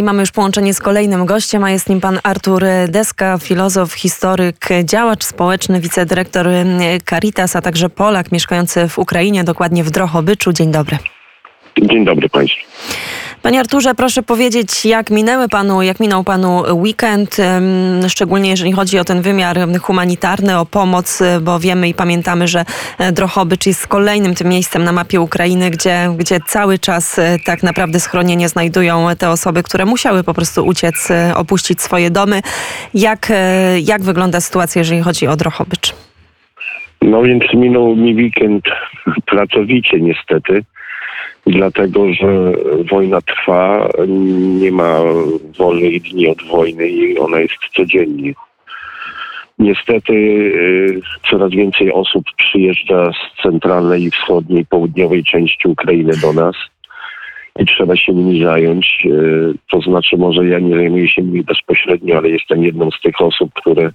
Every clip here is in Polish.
I mamy już połączenie z kolejnym gościem, a jest nim pan Artur Deska, filozof, historyk, działacz społeczny, wicedyrektor Caritas, a także Polak mieszkający w Ukrainie, dokładnie w Drohobyczu. Dzień dobry. Dzień dobry Państwu. Panie Arturze, proszę powiedzieć, jak minęły panu, jak minął panu weekend, szczególnie jeżeli chodzi o ten wymiar humanitarny, o pomoc, bo wiemy i pamiętamy, że Drohobycz jest kolejnym tym miejscem na mapie Ukrainy, gdzie, gdzie cały czas e, tak naprawdę schronienie znajdują te osoby, które musiały po prostu uciec, e, opuścić swoje domy. Jak, e, jak wygląda sytuacja, jeżeli chodzi o Drohobycz? No więc minął mi weekend pracowicie niestety dlatego że wojna trwa, nie ma wolnych dni od wojny i ona jest codziennie. Niestety y, coraz więcej osób przyjeżdża z centralnej, wschodniej, południowej części Ukrainy do nas i trzeba się nimi zająć. Y, to znaczy, może ja nie zajmuję się nimi bezpośrednio, ale jestem jedną z tych osób, które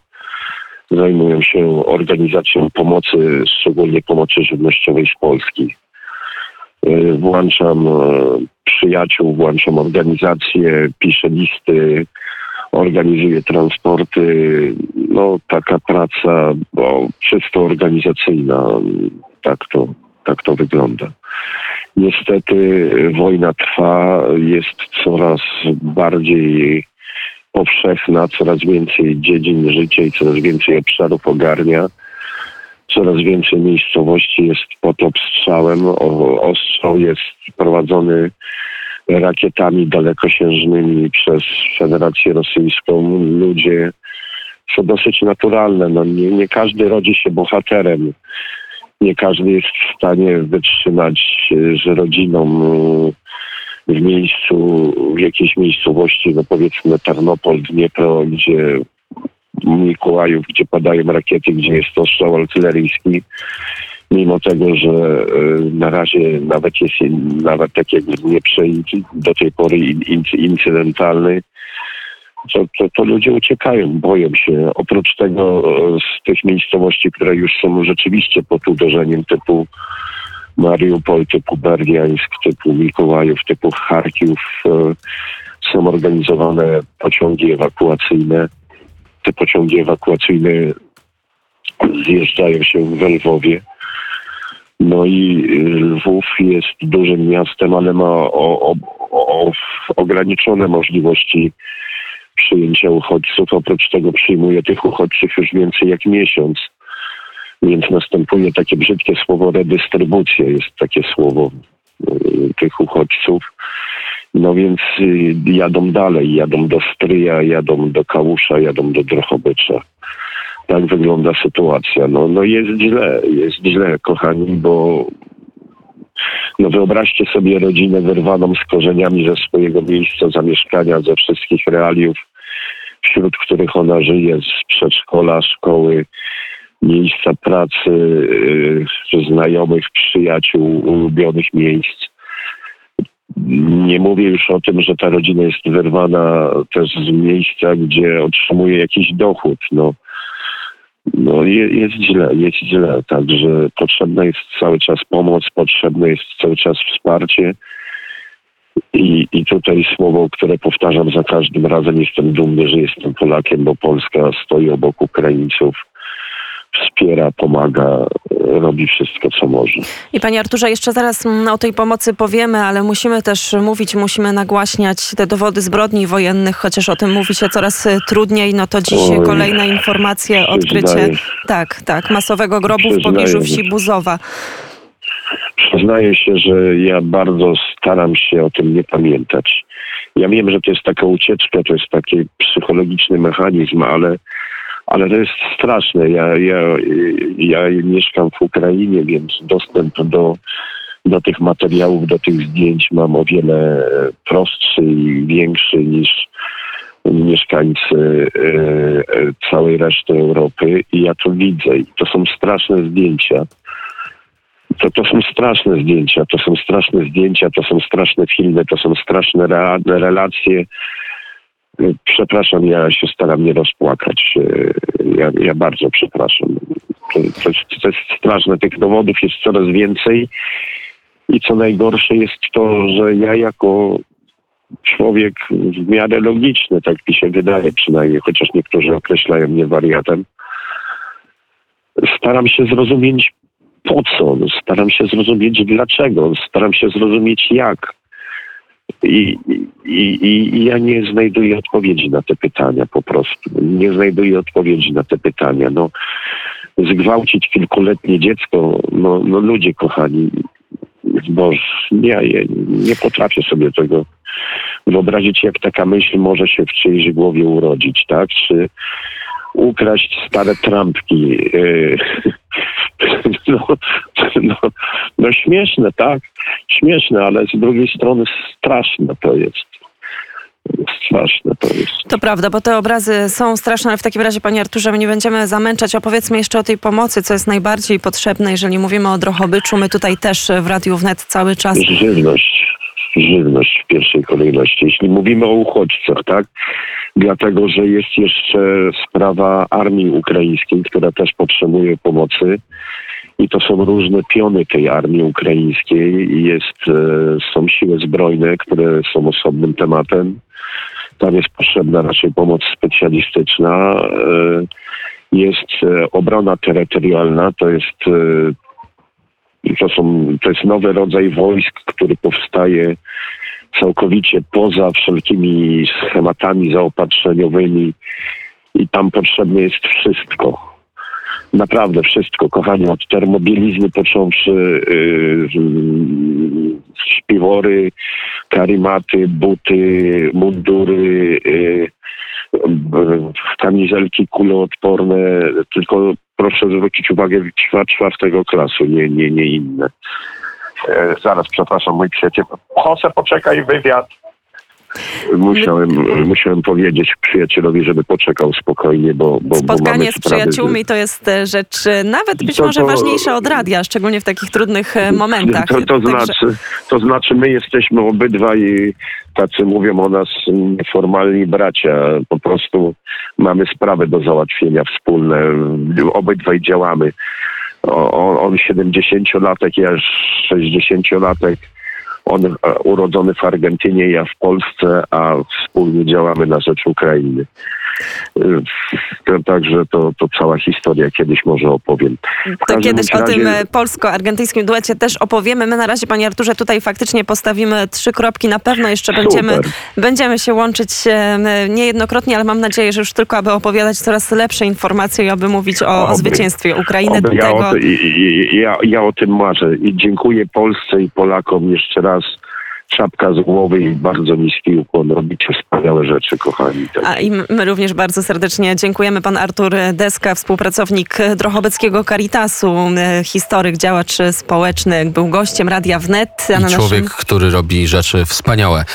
zajmują się organizacją pomocy, szczególnie pomocy żywnościowej z Polski. E, włączam e, przyjaciół, włączam organizacje, piszę listy, organizuję transporty. No taka praca bo czysto organizacyjna, tak to, tak to wygląda. Niestety wojna trwa, jest coraz bardziej powszechna, coraz więcej dziedzin życia i coraz więcej obszarów ogarnia coraz więcej miejscowości jest pod obstrzałem. Ostrzał jest prowadzony rakietami dalekosiężnymi przez Federację Rosyjską. Ludzie są dosyć naturalne. No, nie, nie każdy rodzi się bohaterem. Nie każdy jest w stanie wytrzymać z rodziną w miejscu, w jakiejś miejscowości, no powiedzmy Tarnopol, Dniepro, gdzie Mikołajów, gdzie padają rakiety, gdzie jest to strzał artyleryjski, mimo tego, że e, na razie nawet jest nawet tak jakby nie do tej pory incydentalny, to, to, to, ludzie uciekają, boją się. Oprócz tego e, z tych miejscowości, które już są rzeczywiście pod uderzeniem typu Mariupol, typu Berdiańsk, typu Mikołajów, typu Charkiów, e, są organizowane pociągi ewakuacyjne te pociągi ewakuacyjne zjeżdżają się w Lwowie. No i Lwów jest dużym miastem, ale ma o, o, o, ograniczone możliwości przyjęcia uchodźców. Oprócz tego przyjmuje tych uchodźców już więcej jak miesiąc. Więc następuje takie brzydkie słowo redystrybucja, jest takie słowo y, tych uchodźców. No więc y, jadą dalej, jadą do Stryja, jadą do Kałusza, jadą do Drochobycza. Tak wygląda sytuacja. No, no jest źle, jest źle, kochani, bo no wyobraźcie sobie rodzinę wyrwaną z korzeniami ze swojego miejsca zamieszkania, ze wszystkich realiów, wśród których ona żyje, z przedszkola, szkoły, miejsca pracy, yy, znajomych, przyjaciół, ulubionych miejsc nie mówię już o tym, że ta rodzina jest wyrwana też z miejsca, gdzie otrzymuje jakiś dochód. No, no jest źle, jest źle. Także potrzebna jest cały czas pomoc, potrzebne jest cały czas wsparcie. I, I tutaj słowo, które powtarzam za każdym razem, jestem dumny, że jestem Polakiem, bo Polska stoi obok Ukraińców wspiera, pomaga, robi wszystko, co może. I Panie Arturze, jeszcze zaraz mm, o tej pomocy powiemy, ale musimy też mówić, musimy nagłaśniać te dowody zbrodni wojennych, chociaż o tym mówi się coraz y, trudniej. No to dziś Oj, kolejne informacje, odkrycie tak, tak, masowego grobu w pobliżu wsi Buzowa. Przyznaję się, że ja bardzo staram się o tym nie pamiętać. Ja wiem, że to jest taka ucieczka, to jest taki psychologiczny mechanizm, ale ale to jest straszne. Ja, ja, ja mieszkam w Ukrainie, więc dostęp do, do tych materiałów, do tych zdjęć mam o wiele prostszy i większy niż mieszkańcy e, e, całej reszty Europy i ja to widzę. I to są straszne zdjęcia. To, to są straszne zdjęcia, to są straszne zdjęcia, to są straszne filmy, to są straszne relacje Przepraszam, ja się staram nie rozpłakać. E, ja, ja bardzo przepraszam. To, to, to jest straszne. Tych dowodów jest coraz więcej. I co najgorsze jest to, że ja jako człowiek w miarę logiczny, tak mi się wydaje przynajmniej, chociaż niektórzy określają mnie wariatem. Staram się zrozumieć po co, staram się zrozumieć dlaczego, staram się zrozumieć jak. I, i, I ja nie znajduję odpowiedzi na te pytania po prostu. Nie znajduję odpowiedzi na te pytania. No, zgwałcić kilkuletnie dziecko, no, no ludzie kochani, Boże, nie, nie potrafię sobie tego wyobrazić, jak taka myśl może się w czyjejś głowie urodzić, tak? Czy ukraść stare trampki. Yy, no, no, no śmieszne, tak? Śmieszne, ale z drugiej strony straszne to jest straszne to jest. To prawda, bo te obrazy są straszne, ale w takim razie, panie Arturze, my nie będziemy zamęczać. Opowiedzmy jeszcze o tej pomocy, co jest najbardziej potrzebne, jeżeli mówimy o Drohobyczu. My tutaj też w Radiu Wnet cały czas... Żywność. Żywność w pierwszej kolejności. Jeśli mówimy o uchodźcach, tak? Dlatego, że jest jeszcze sprawa armii ukraińskiej, która też potrzebuje pomocy i to są różne piony tej armii ukraińskiej. Jest, e, są siły zbrojne, które są osobnym tematem. Tam jest potrzebna raczej pomoc specjalistyczna. E, jest e, obrona terytorialna, to jest, to, są, to jest nowy rodzaj wojsk, który powstaje całkowicie poza wszelkimi schematami zaopatrzeniowymi i tam potrzebne jest wszystko naprawdę wszystko, kochani, od termobielizny począwszy, yy, śpiwory, karimaty, buty, mundury, yy, kamizelki kuloodporne, tylko proszę zwrócić uwagę czwartego klasu, nie, nie, nie inne. E, zaraz, przepraszam, mój przyjaciel. Jose, poczekaj, wywiad. Musiałem, musiałem powiedzieć przyjacielowi, żeby poczekał spokojnie, bo. bo Spotkanie bo z przyjaciółmi to jest e, rzecz e, nawet być to, może to, ważniejsza od radia, szczególnie w takich trudnych momentach. To, to, Także... znaczy, to znaczy, my jesteśmy obydwaj tacy mówią o nas nieformalni bracia. Po prostu mamy sprawy do załatwienia wspólne. Obydwaj działamy. On, on 70-latek, ja 60-latek on e, urodzony w Argentynie, ja w Polsce, a wspólnie działamy na rzecz Ukrainy. E, także to, to cała historia kiedyś może opowiem. To kiedyś razie... o tym e, polsko-argentyńskim duecie też opowiemy. My na razie, panie Arturze, tutaj faktycznie postawimy trzy kropki. Na pewno jeszcze będziemy, będziemy się łączyć niejednokrotnie, ale mam nadzieję, że już tylko aby opowiadać coraz lepsze informacje i aby mówić o, o zwycięstwie Ukrainy. Oby. Ja, tego... o, ja, ja o tym marzę i dziękuję Polsce i Polakom jeszcze raz czapka z głowy i bardzo niski ukłon. Robicie wspaniałe rzeczy, kochani. Tak. A i my również bardzo serdecznie dziękujemy. Pan Artur Deska, współpracownik Drochobeckiego Caritasu, historyk, działacz społeczny, był gościem Radia Wnet. I człowiek, naszym... który robi rzeczy wspaniałe.